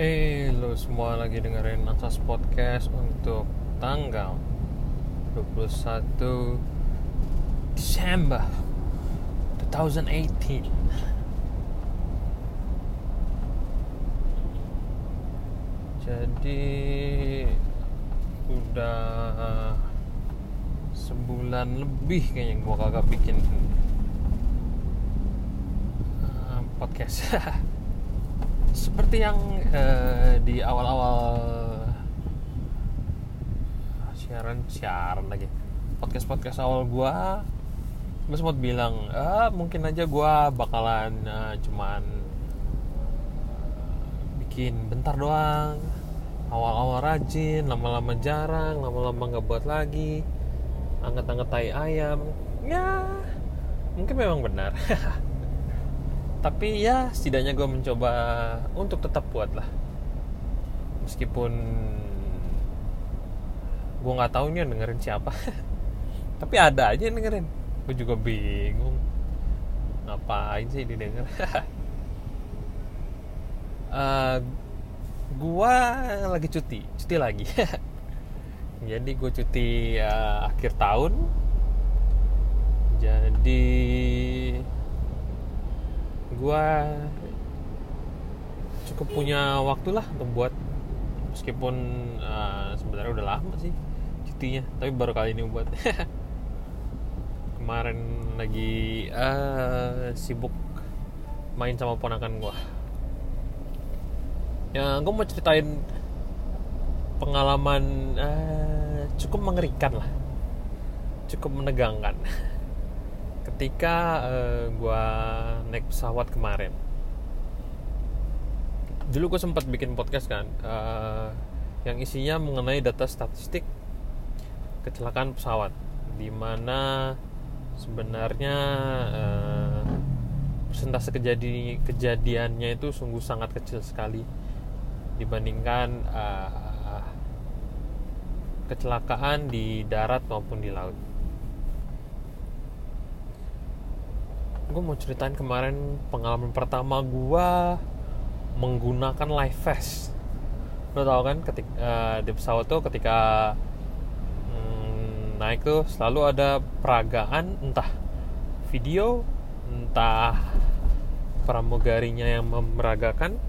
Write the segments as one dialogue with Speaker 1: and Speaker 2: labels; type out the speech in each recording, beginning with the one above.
Speaker 1: Eh, lo semua lagi dengerin Asas Podcast untuk tanggal 21 Desember 2018. Jadi udah sebulan lebih kayaknya gua kagak bikin uh, podcast. Seperti yang uh, di awal-awal siaran siaran lagi. Podcast podcast awal gua gue sempat bilang ah mungkin aja gua bakalan uh, cuman bikin bentar doang. Awal-awal rajin lama-lama jarang lama-lama nggak buat lagi. Angkat-angkat tai ayam. Ya mungkin memang benar tapi ya setidaknya gue mencoba untuk tetap buat lah. Meskipun gue nggak tahu ini dengerin siapa. Tapi ada aja yang dengerin. Gue juga bingung. Ngapain sih didengar? Uh, gue lagi cuti cuti lagi. Jadi gue cuti uh, akhir tahun. Jadi gue cukup punya waktu lah untuk buat. Meskipun uh, sebenarnya udah lama sih cutinya tapi baru kali ini buat. Kemarin lagi uh, sibuk main sama ponakan gue ya gue mau ceritain pengalaman uh, cukup mengerikan lah. Cukup menegangkan ketika uh, gue naik pesawat kemarin dulu gue sempat bikin podcast kan uh, yang isinya mengenai data statistik kecelakaan pesawat di mana sebenarnya uh, persentase kejadian kejadiannya itu sungguh sangat kecil sekali dibandingkan uh, kecelakaan di darat maupun di laut. Gue mau ceritain kemarin pengalaman pertama gue menggunakan live vest. Lo tau kan ketika uh, di pesawat tuh ketika hmm, naik tuh selalu ada peragaan entah video entah pramugarinya yang memeragakan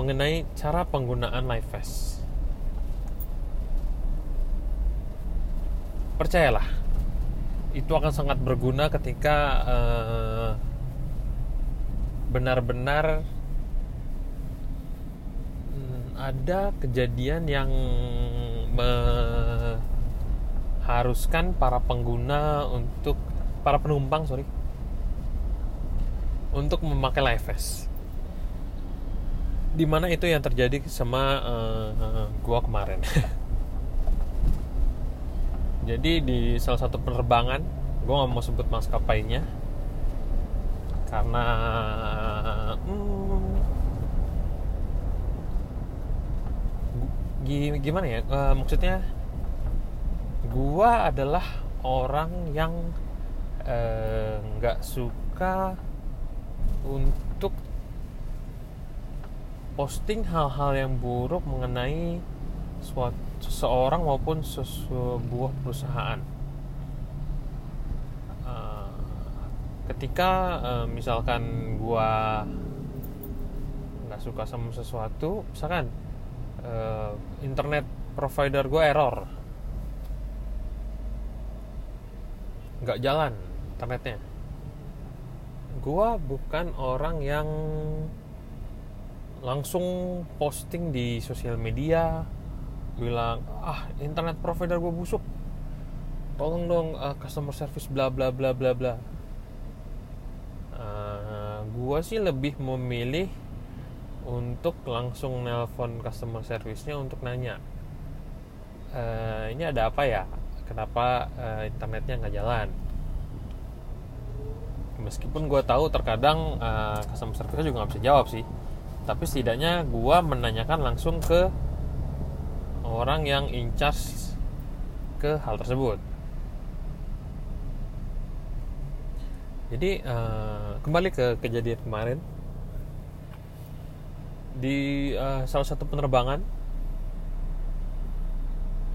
Speaker 1: mengenai cara penggunaan live vest. Percayalah, itu akan sangat berguna ketika uh, benar-benar hmm, ada kejadian yang mengharuskan para pengguna untuk para penumpang sorry untuk memakai live vest. Di mana itu yang terjadi sama uh, gua kemarin jadi di salah satu penerbangan gua nggak mau sebut maskapainya. Karena hmm, gimana ya uh, maksudnya gua adalah orang yang nggak uh, suka untuk posting hal-hal yang buruk mengenai suatu seseorang maupun sebuah perusahaan. Uh, ketika uh, misalkan gua nggak suka sama sesuatu, misalkan uh, internet provider gua error, nggak jalan internetnya, gua bukan orang yang langsung posting di sosial media bilang ah internet provider gue busuk. Tolong dong uh, customer service bla bla bla bla bla. Uh, gue sih lebih memilih untuk langsung nelpon customer service-nya untuk nanya uh, ini ada apa ya? Kenapa uh, internetnya nggak jalan? Meskipun gue tahu terkadang uh, customer service juga nggak bisa jawab sih tapi setidaknya gue menanyakan langsung ke orang yang in ke hal tersebut. Jadi uh, kembali ke kejadian kemarin. Di uh, salah satu penerbangan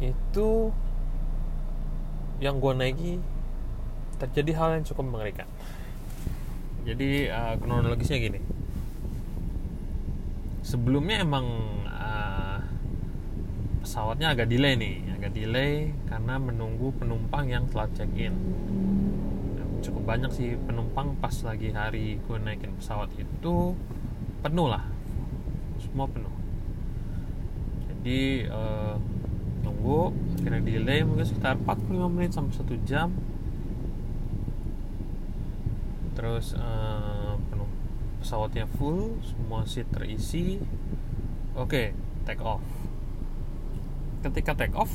Speaker 1: itu yang gue naiki terjadi hal yang cukup mengerikan. Jadi uh, kronologisnya gini. Sebelumnya emang pesawatnya agak delay nih agak delay karena menunggu penumpang yang telah check in cukup banyak sih penumpang pas lagi hari gue naikin pesawat itu penuh lah. Semua penuh. Jadi uh, nunggu akhirnya delay mungkin sekitar 45 menit sampai satu jam. Terus uh, penuh pesawatnya full semua seat terisi. Oke okay, take off ketika take off?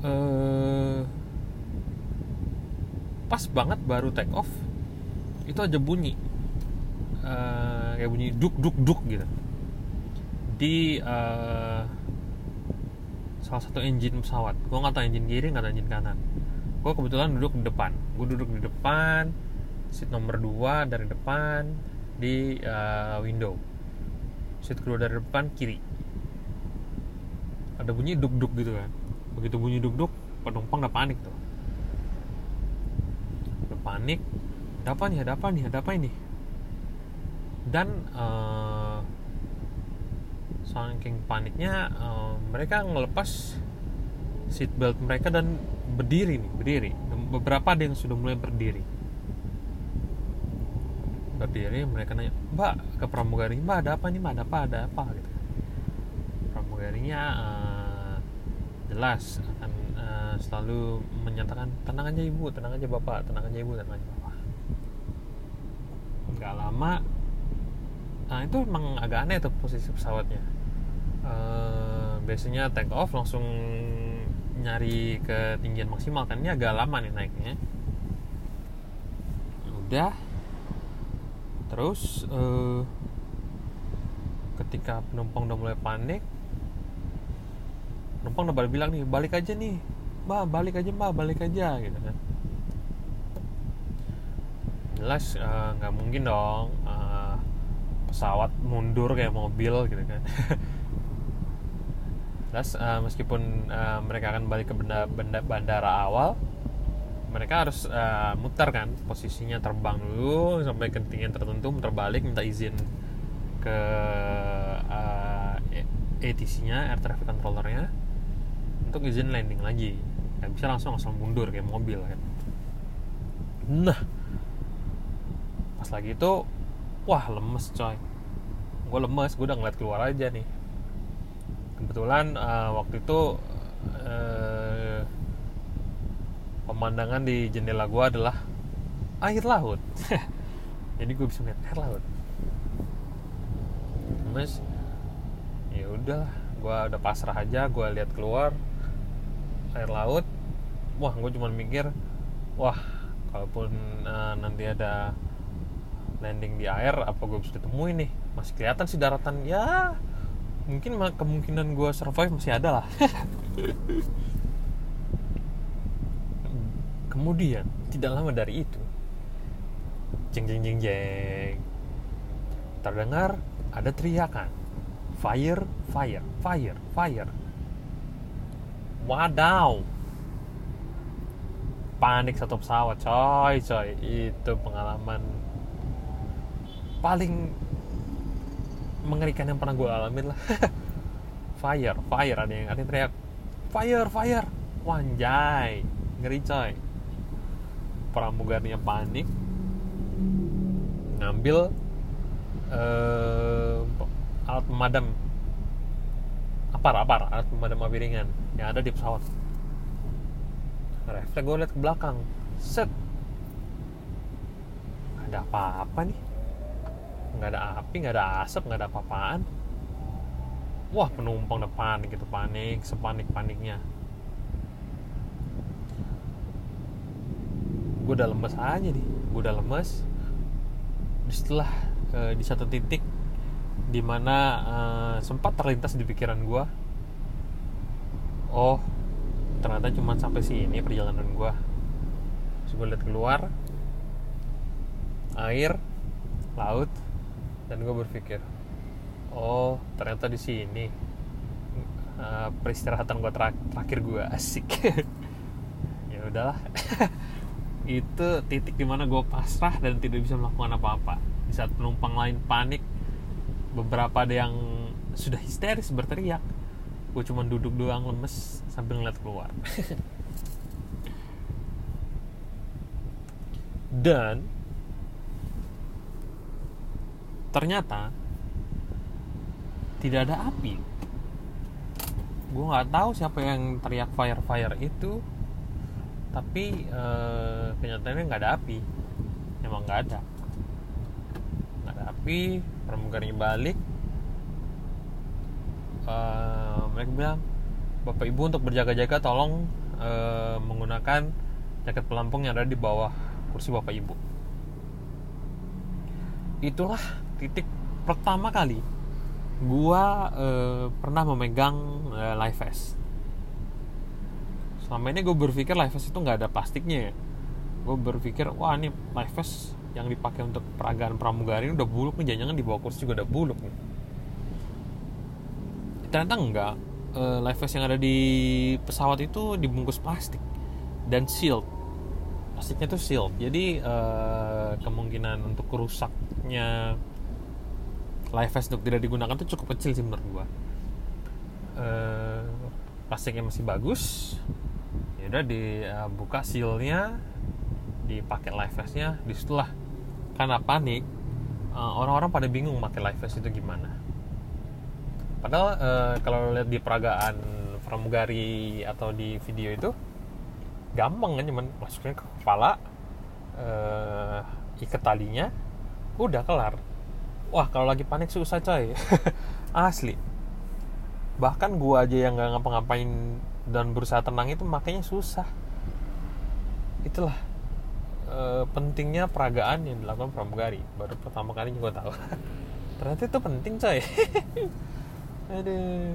Speaker 1: Uh, pas banget baru take off itu aja bunyi. Uh, kayak bunyi duk duk duk gitu. Di uh, salah satu engine pesawat. Gue nggak tahu engine kiri nggak tahu engine kanan. Gue kebetulan duduk di depan. Gue duduk di depan seat nomor 2 dari depan di uh, window. Seat kedua dari depan kiri ada bunyi duk duk gitu kan. Begitu bunyi duk duk penumpang udah panik tuh. Udah panik ada apa nih? Ada apa nih? Ada apa ini? Dan uh, saking paniknya uh, mereka ngelepas seat belt mereka dan berdiri nih berdiri. Beberapa ada yang sudah mulai berdiri. Berdiri mereka nanya mbak ke pramugari mbak ada apa nih? Mbak ada apa? Ada apa? Gitu. Pramugarinya uh, jelas akan uh, selalu menyatakan tenang aja ibu tenang aja bapak tenang aja ibu tenang aja bapak. Nggak lama nah itu emang agak aneh tuh posisi pesawatnya. Uh, biasanya take off langsung nyari ketinggian maksimal kan? Ini agak lama nih naiknya. Udah. Terus uh, ketika penumpang udah mulai panik penumpang udah balik bilang nih balik aja nih mbak balik aja mbak balik aja gitu kan. Jelas nggak uh, mungkin dong uh, pesawat mundur kayak mobil gitu kan. Terus uh, meskipun uh, mereka akan balik ke benda, benda bandara awal, mereka harus uh, muter kan posisinya terbang dulu sampai ketinggian tertentu muter balik minta izin ke uh, ATC-nya air traffic controllernya untuk izin landing lagi. Nggak bisa langsung langsung mundur kayak mobil kan. Nah. Pas lagi itu wah lemes coy. Gue lemes gue udah ngeliat keluar aja nih. Kebetulan uh, waktu itu uh, pemandangan di jendela gue adalah air laut. Jadi gue bisa ngeliat air laut. Mas ya udah gue udah pasrah aja gue lihat keluar air laut wah gue cuma mikir wah kalaupun uh, nanti ada landing di air apa gue bisa ditemuin nih? Masih kelihatan sih daratan ya mungkin kemungkinan gue survive masih ada lah. Kemudian tidak lama dari itu jeng jeng jeng jeng terdengar ada teriakan fire fire fire fire wadaw. Panik satu pesawat coy coy. Itu pengalaman paling mengerikan yang pernah gue alamin lah. Fire fire ada yang ada yang teriak fire fire. Wanjai ngeri coy. Pramugarinya panik. Ngambil uh, alat pemadam apar apar alat pemadam api ringan yang ada di pesawat. Refleks gue liat ke belakang. Set. Ada apa-apa nih. Nggak ada api nggak ada asap nggak ada apa-apaan. Wah penumpang udah panik gitu panik sepanik paniknya. Gue udah lemes aja nih. Gue udah lemes. Setelah uh, di satu titik di mana uh, eh, sempat terlintas di pikiran gue oh ternyata cuma sampai sini perjalanan gue terus gue lihat keluar air laut dan gue berpikir oh ternyata di sini uh, peristirahatan gue terak terakhir gue asik. Ya udahlah. Itu titik di mana gue pasrah dan tidak bisa melakukan apa-apa. Di saat penumpang lain panik beberapa ada yang sudah histeris berteriak. Gue cuma duduk doang lemes sambil ngeliat keluar. Dan ternyata tidak ada api. Gue nggak tahu siapa yang teriak fire fire itu tapi eh, kenyataannya nggak ada api. Emang nggak ada. Nggak ada api pramugarinya balik eh, mereka bilang bapak ibu untuk berjaga-jaga tolong eh, menggunakan jaket pelampung yang ada di bawah kursi bapak ibu. Itulah titik pertama kali gua eh, pernah memegang eh, live vest. Selama ini gue berpikir live vest itu nggak ada plastiknya ya. Gue berpikir wah ini live vest yang dipakai untuk peragaan pramugari ini udah buluk nih jangan-jangan di bawah kursi juga udah buluk nih. Ternyata enggak. Eh, live vest yang ada di pesawat itu dibungkus plastik dan sealed. Plastiknya tuh sealed. Jadi eh, kemungkinan untuk rusaknya live vest untuk tidak digunakan tuh cukup kecil sih menurut gua. Eh, plastiknya masih bagus. Ya udah dibuka sealnya dipakai live vestnya di situlah karena panik eh, orang-orang pada bingung pakai live vest itu gimana. Padahal eh, kalau lihat di peragaan pramugari atau di video itu gampang kan cuman masukin ke kepala eh, ikat talinya udah kelar. Wah kalau lagi panik susah coy. Asli. Bahkan gua aja yang nggak ngapa-ngapain dan berusaha tenang itu makanya susah. Itulah eh, pentingnya peragaan yang dilakukan pramugari. Baru pertama kali gue tahu. Ternyata itu penting coy. Aduh.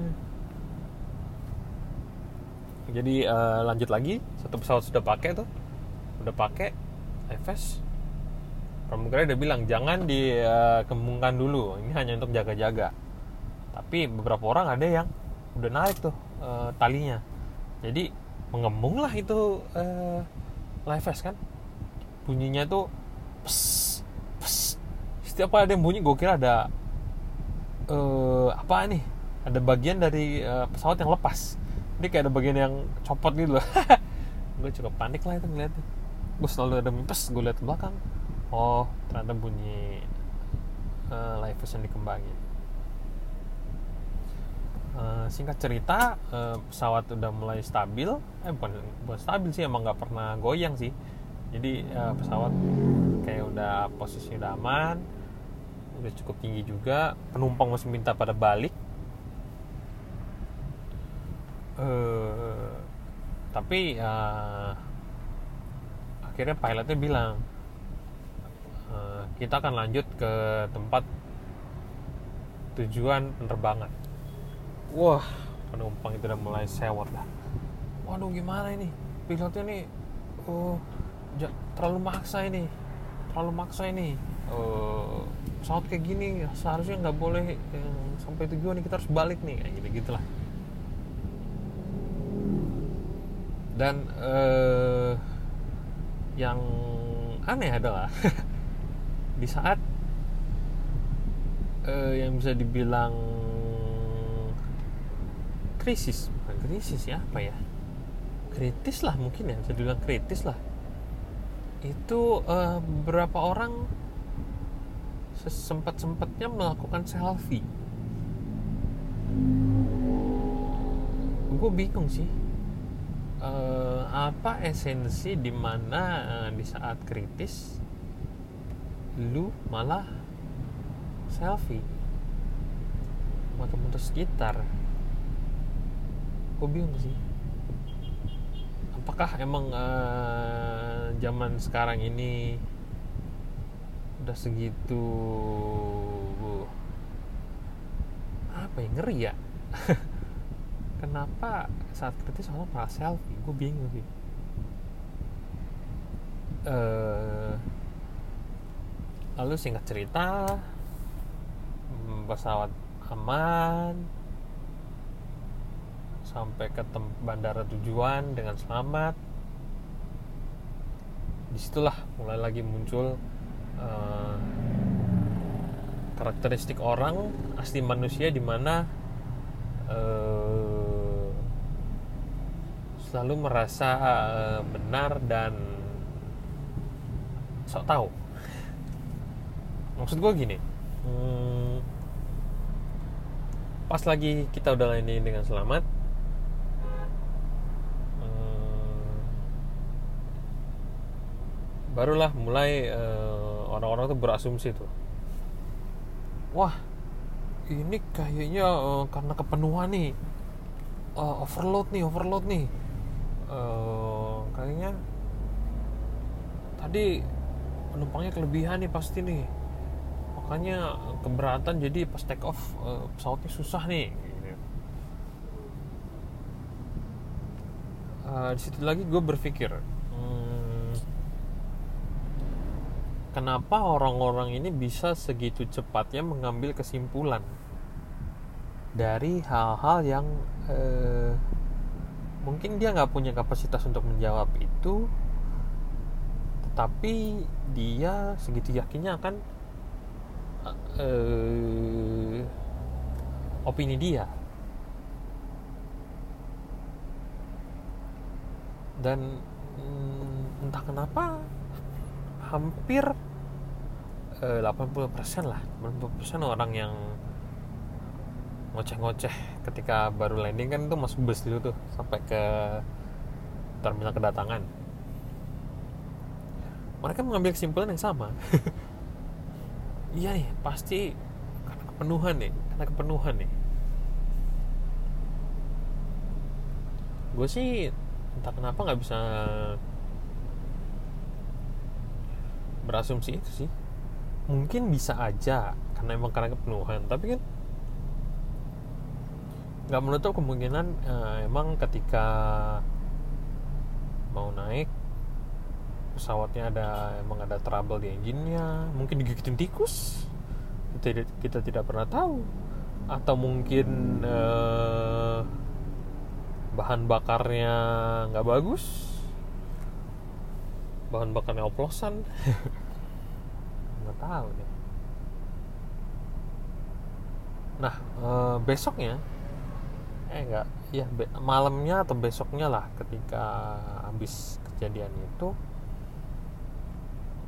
Speaker 1: Jadi eh, lanjut lagi. Satu pesawat sudah pakai tuh. Udah pakai FS pramugari udah bilang jangan dikembangkan dulu. Ini hanya untuk jaga-jaga. Tapi beberapa orang ada yang udah naik tuh eh, talinya. Jadi mengembung lah itu eh, live vest kan bunyinya tuh pes pes setiap kali ada yang bunyi gue kira ada eh, apa nih? Ada bagian dari eh, pesawat yang lepas. Ini kayak ada bagian yang copot gitu loh. Gue cukup panik lah itu ngeliatnya. Gue selalu ada mimpes gue lihat ke belakang. Oh ternyata bunyi uh, live yang dikembangin. Uh, singkat cerita uh, pesawat udah mulai stabil. Eh bukan, bukan stabil sih emang nggak pernah goyang sih jadi uh, pesawat kayak udah posisi udah aman udah cukup tinggi juga penumpang masih minta pada balik. Uh, tapi uh, akhirnya pilotnya bilang uh, kita akan lanjut ke tempat tujuan penerbangan. Wah penumpang itu udah mulai sewot dah. Waduh gimana ini? Pilotnya nih oh ja- terlalu maksa ini. Terlalu maksa ini. Oh, pesawat kayak gini seharusnya nggak boleh eh, sampai tujuan nih kita harus balik nih kayak gitu gitulah. Dan eh, yang aneh adalah di saat eh, yang bisa dibilang krisis bukan krisis ya apa ya? Kritis lah mungkin ya bisa dibilang kritis lah itu eh, beberapa orang sempat sempatnya melakukan selfie? Gue bingung sih. Eh, apa esensi di mana eh, di saat kritis lu malah selfie? Sama temen sekitar. Gue bingung sih. Apakah emang eh, zaman sekarang ini udah segitu apa ya ngeri ya? Kenapa saat kritis orang malah selfie? Gue bingung sih. Eh lalu singkat cerita pesawat aman sampai ke bandara tujuan dengan selamat di situlah mulai lagi muncul uh, karakteristik orang asli manusia di mana uh, selalu merasa uh, benar dan sok tahu. Maksud gue gini hmm, pas lagi kita udah landing dengan selamat hmm, barulah mulai uh, orang-orang tuh berasumsi tuh. Wah ini kayaknya uh, karena kepenuhan nih uh, overload nih overload nih. Uh, kayaknya tadi penumpangnya kelebihan nih pasti nih. Makanya keberatan jadi pas take off uh, pesawatnya susah nih uh, di situ lagi gue berpikir hmm, kenapa orang-orang ini bisa segitu cepatnya mengambil kesimpulan dari hal-hal yang uh, mungkin dia nggak punya kapasitas untuk menjawab itu tetapi dia segitu yakinnya akan uh, opini dia. Dan mm, entah kenapa hampir uh, 80% lah. 80% orang yang ngoceh-ngoceh ketika baru landing kan itu masuk bus dulu tuh sampai ke terminal kedatangan. Mereka mengambil kesimpulan yang sama. Iya nih pasti karena kepenuhan nih karena kepenuhan nih. Gue sih entah kenapa nggak bisa berasumsi itu sih mungkin bisa aja karena emang karena kepenuhan. Tapi kan nggak menutup kemungkinan uh, emang ketika mau naik pesawatnya ada emang ada trouble di engine-nya mungkin digigitin tikus kita, kita tidak pernah tahu. Atau mungkin eh, bahan bakarnya nggak bagus bahan bakarnya oplosan nggak tahu deh. Nah eh, besoknya eh enggak ya malamnya atau besoknya lah ketika habis kejadian itu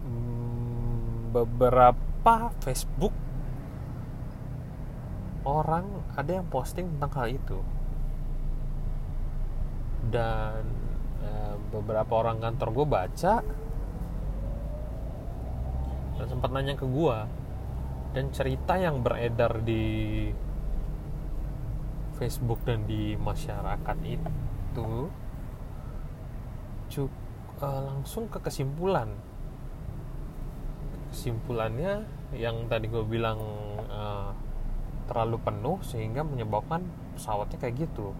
Speaker 1: Hmm, beberapa Facebook orang ada yang posting tentang hal itu. Dan e, beberapa orang kantor gue baca dan sempat nanya ke gue dan cerita yang beredar di Facebook dan di masyarakat itu cuk, e, langsung ke kesimpulan. Kesimpulannya yang tadi gue bilang uh, terlalu penuh sehingga menyebabkan pesawatnya kayak gitu.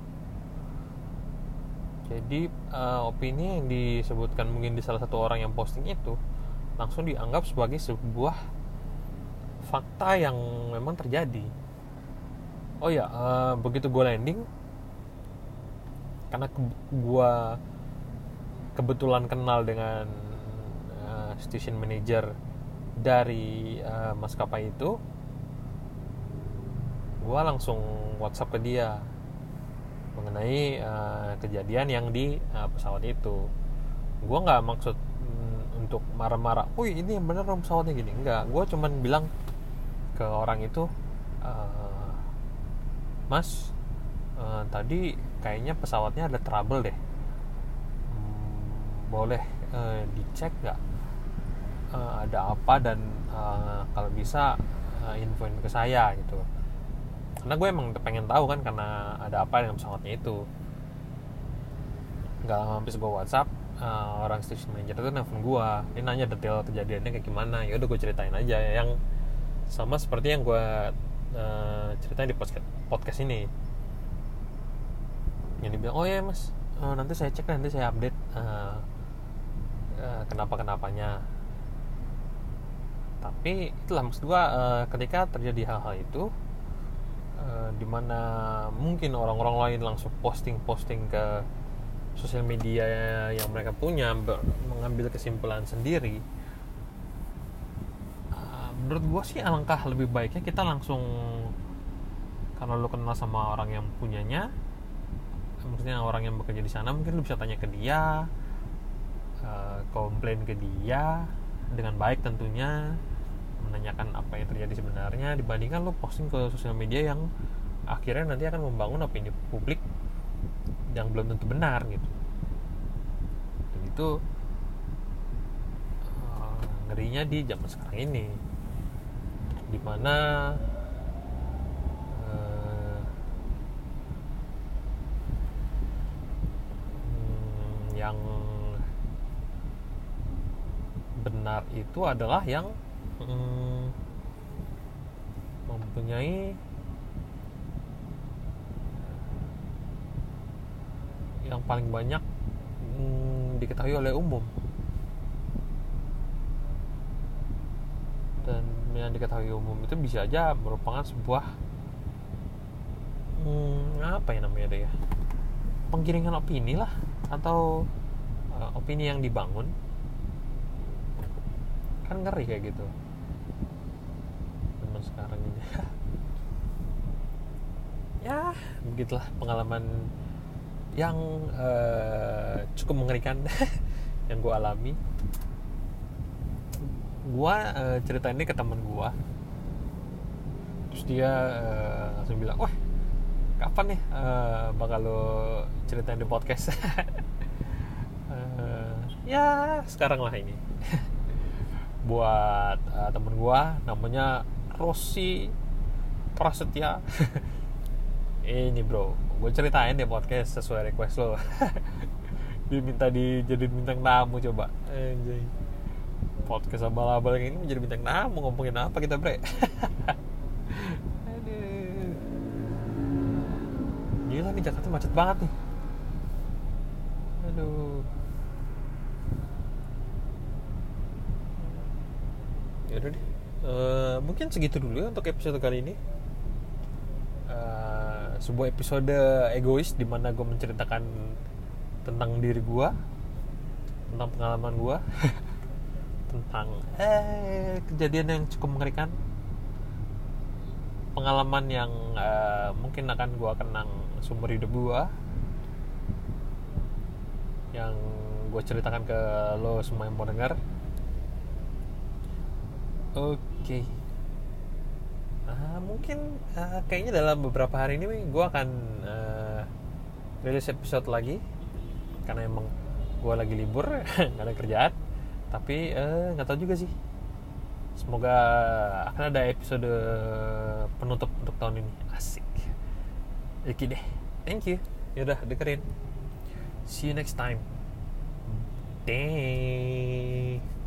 Speaker 1: Jadi uh, opini yang disebutkan mungkin di salah satu orang yang posting itu langsung dianggap sebagai sebuah fakta yang memang terjadi. Oh ya uh, begitu gue landing karena ke gue kebetulan kenal dengan uh, station manager dari uh, maskapai itu gue langsung WhatsApp ke dia mengenai uh, kejadian yang di uh, pesawat itu. Gue nggak maksud untuk marah-marah, wih ini yang bener dong pesawatnya gini, nggak, gue cuman bilang ke orang itu, uh, mas, uh, tadi kayaknya pesawatnya ada trouble deh, hmm, boleh uh, dicek nggak? Uh, ada apa dan uh, kalau bisa uh, infoin ke saya gitu. Karena gue emang pengen tahu kan karena ada apa dengan pesawatnya itu. Nggak lama habis gue WhatsApp uh, orang station manager itu nelfon gue ini nanya detail kejadiannya kayak gimana. Ya udah gue ceritain aja. Yang sama seperti yang gue uh, ceritain di podcast podcast ini. Yang dibilang oh ya mas. Uh, nanti saya cek nanti saya update uh, uh, kenapa kenapanya tapi itulah maksud gue uh, ketika terjadi hal-hal itu uh, di mana mungkin orang-orang lain langsung posting-posting ke sosial media yang mereka punya mengambil kesimpulan sendiri uh, menurut gue sih alangkah lebih baiknya kita langsung karena lu kenal sama orang yang punyanya maksudnya orang yang bekerja di sana mungkin lu bisa tanya ke dia uh, komplain ke dia dengan baik tentunya menanyakan apa yang terjadi sebenarnya dibandingkan lo posting ke sosial media yang akhirnya nanti akan membangun opini publik yang belum tentu benar gitu. Dan itu uh, ngerinya di zaman sekarang ini. Di mana uh, hmm, yang benar itu adalah yang hmm, mempunyai yang paling banyak hmm, diketahui oleh umum. Dan yang diketahui umum itu bisa aja merupakan sebuah hmm, apa ya namanya deh ya? Penggiringan opini lah atau uh, opini yang dibangun. Kan ngeri kayak gitu. Zaman sekarang ini. Ya begitulah pengalaman yang uh, cukup mengerikan yang gue alami. Gue uh, cerita ini ke teman gue terus dia uh, langsung bilang wah kapan nih uh, bakal lo ceritain di podcast? Uh, ya sekarang lah ini. Buat uh, temen gue namanya Rossi Prasetya ini bro. Gue ceritain deh podcast sesuai request lo. Diminta dijadiin bintang tamu coba. Anjay. podcast abal-abal yang ini menjadi bintang tamu ngomongin apa kita bre? Aduh. gila nih Jakarta macet banget nih. Aduh. Yaudah deh. Uh, mungkin segitu dulu ya untuk episode kali ini sebuah episode egois di mana gue menceritakan tentang diri gue tentang pengalaman gue tentang eh kejadian yang cukup mengerikan pengalaman yang uh, mungkin akan gue kenang sumber hidup gue yang gue ceritakan ke lo semua yang mau dengar Oke. Okay. Uh, mungkin uh, kayaknya dalam beberapa hari ini gue akan uh, rilis episode lagi. Karena emang gue lagi libur nggak ada kerjaan. Tapi nggak uh, tahu juga sih. Semoga akan ada episode penutup untuk tahun ini. Asik. Oke deh. Thank you. Yaudah dengerin. See you next time. Damn.